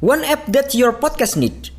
One app that your podcast need.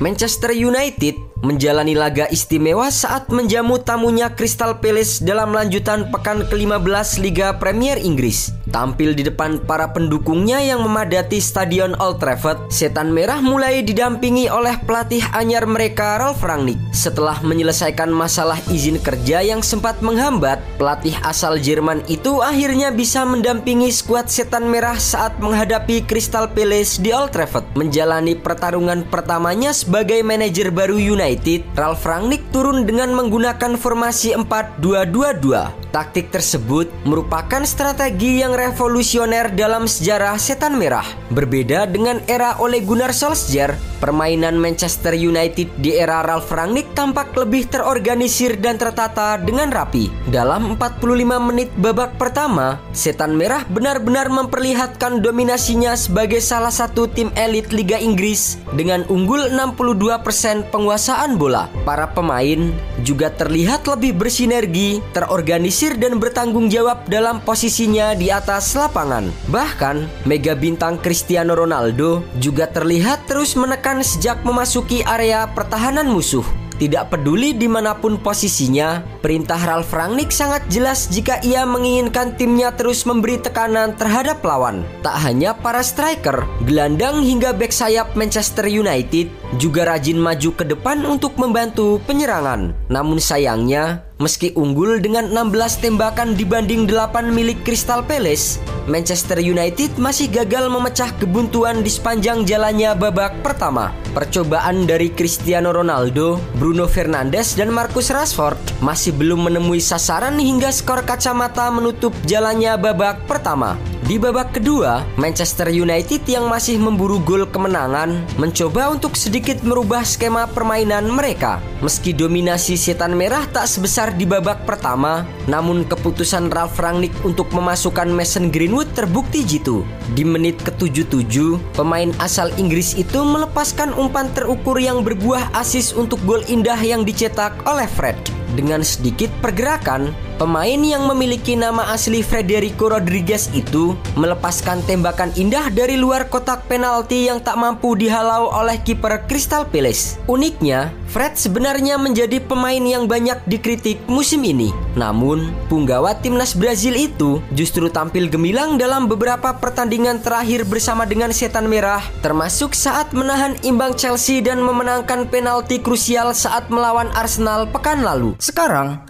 Manchester United menjalani laga istimewa saat menjamu tamunya Crystal Palace dalam lanjutan pekan ke-15 Liga Premier Inggris. Tampil di depan para pendukungnya yang memadati Stadion Old Trafford, Setan Merah mulai didampingi oleh pelatih anyar mereka Ralf Rangnick. Setelah menyelesaikan masalah izin kerja yang sempat menghambat, pelatih asal Jerman itu akhirnya bisa mendampingi skuad Setan Merah saat menghadapi Crystal Palace di Old Trafford, menjalani pertarungan pertamanya sebagai manajer baru United United, Ralf Rangnick turun dengan menggunakan formasi 4-2-2-2. Taktik tersebut merupakan strategi yang revolusioner dalam sejarah Setan Merah. Berbeda dengan era Ole Gunnar Solskjaer, permainan Manchester United di era Ralf Rangnick tampak lebih terorganisir dan tertata dengan rapi. Dalam 45 menit babak pertama, Setan Merah benar-benar memperlihatkan dominasinya sebagai salah satu tim elit Liga Inggris dengan unggul 62% penguasaan bola. Para pemain juga terlihat lebih bersinergi, terorganisir dan bertanggung jawab dalam posisinya di atas lapangan. Bahkan, mega bintang Cristiano Ronaldo juga terlihat terus menekan sejak memasuki area pertahanan musuh. Tidak peduli di mana pun posisinya, perintah Ralf Rangnick sangat jelas jika ia menginginkan timnya terus memberi tekanan terhadap lawan. Tak hanya para striker, gelandang hingga back sayap Manchester United juga rajin maju ke depan untuk membantu penyerangan. Namun sayangnya, Meski unggul dengan 16 tembakan dibanding 8 milik Crystal Palace, Manchester United masih gagal memecah kebuntuan di sepanjang jalannya babak pertama. Percobaan dari Cristiano Ronaldo, Bruno Fernandes, dan Marcus Rashford masih belum menemui sasaran hingga skor kacamata menutup jalannya babak pertama. Di babak kedua, Manchester United yang masih memburu gol kemenangan mencoba untuk sedikit merubah skema permainan mereka. Meski dominasi setan merah tak sebesar di babak pertama, namun keputusan Ralf Rangnick untuk memasukkan Mason Greenwood terbukti jitu. Di menit ke-77, pemain asal Inggris itu melepaskan umpan terukur yang berbuah asis untuk gol indah yang dicetak oleh Fred. Dengan sedikit pergerakan, pemain yang memiliki nama asli Federico Rodriguez itu melepaskan tembakan indah dari luar kotak penalti yang tak mampu dihalau oleh kiper Crystal Palace. Uniknya, Fred sebenarnya menjadi pemain yang banyak dikritik musim ini. Namun, punggawa timnas Brazil itu justru tampil gemilang dalam beberapa pertandingan terakhir bersama dengan Setan Merah, termasuk saat menahan imbang Chelsea dan memenangkan penalti krusial saat melawan Arsenal pekan lalu. Sekarang,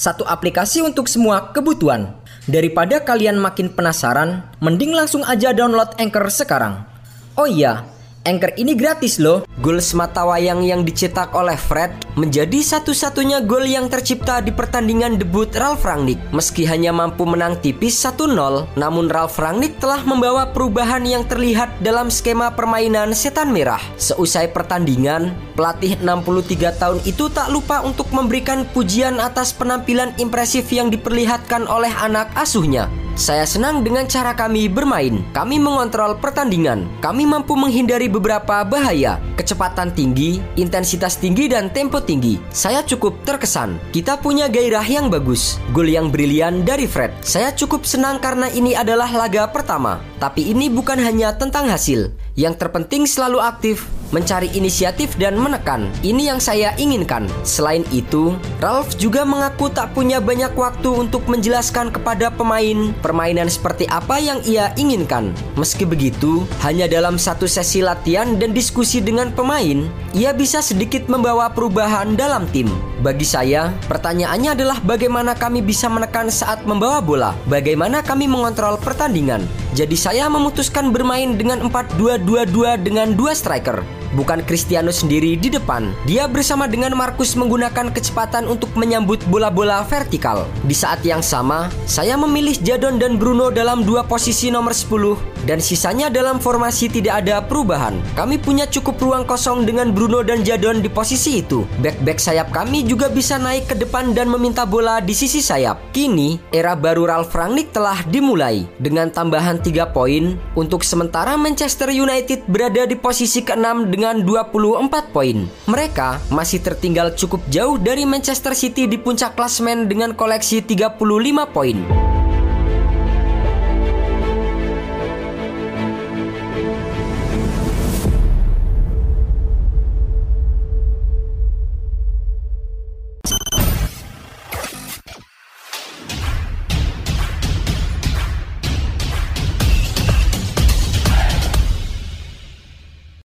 Satu aplikasi untuk semua kebutuhan. Daripada kalian makin penasaran, mending langsung aja download Anchor sekarang. Oh iya, Anchor ini gratis loh. Gol semata wayang yang dicetak oleh Fred menjadi satu-satunya gol yang tercipta di pertandingan debut Ralf Rangnick. Meski hanya mampu menang tipis 1-0, namun Ralf Rangnick telah membawa perubahan yang terlihat dalam skema permainan setan merah. Seusai pertandingan, pelatih 63 tahun itu tak lupa untuk memberikan pujian atas penampilan impresif yang diperlihatkan oleh anak asuhnya. Saya senang dengan cara kami bermain. Kami mengontrol pertandingan. Kami mampu menghindari beberapa bahaya, kecepatan tinggi, intensitas tinggi dan tempo tinggi. Saya cukup terkesan. Kita punya gairah yang bagus. Gol yang brilian dari Fred. Saya cukup senang karena ini adalah laga pertama. Tapi ini bukan hanya tentang hasil. Yang terpenting selalu aktif, mencari inisiatif dan menekan. Ini yang saya inginkan. Selain itu, Ralph juga mengaku tak punya banyak waktu untuk menjelaskan kepada pemain permainan seperti apa yang ia inginkan. Meski begitu, hanya dalam satu sesi latihan dan diskusi dengan pemain, ia bisa sedikit membawa perubahan dalam tim. Bagi saya, pertanyaannya adalah bagaimana kami bisa menekan saat membawa bola, bagaimana kami mengontrol pertandingan. Jadi saya memutuskan bermain dengan 4-2-2-2 dengan dua striker. Bukan Cristiano sendiri di depan. Dia bersama dengan Marcus menggunakan kecepatan untuk menyambut bola-bola vertikal. Di saat yang sama, saya memilih Jadon dan Bruno dalam dua posisi nomor 10 dan sisanya dalam formasi tidak ada perubahan. Kami punya cukup ruang kosong dengan Bruno dan Jadon di posisi itu. Back-back sayap kami juga bisa naik ke depan dan meminta bola di sisi sayap. Kini, era baru Ralf Rangnick telah dimulai dengan tambahan 3 poin untuk sementara Manchester United berada di posisi ke-6 dengan 24 poin. Mereka masih tertinggal cukup jauh dari Manchester City di puncak klasmen dengan koleksi 35 poin.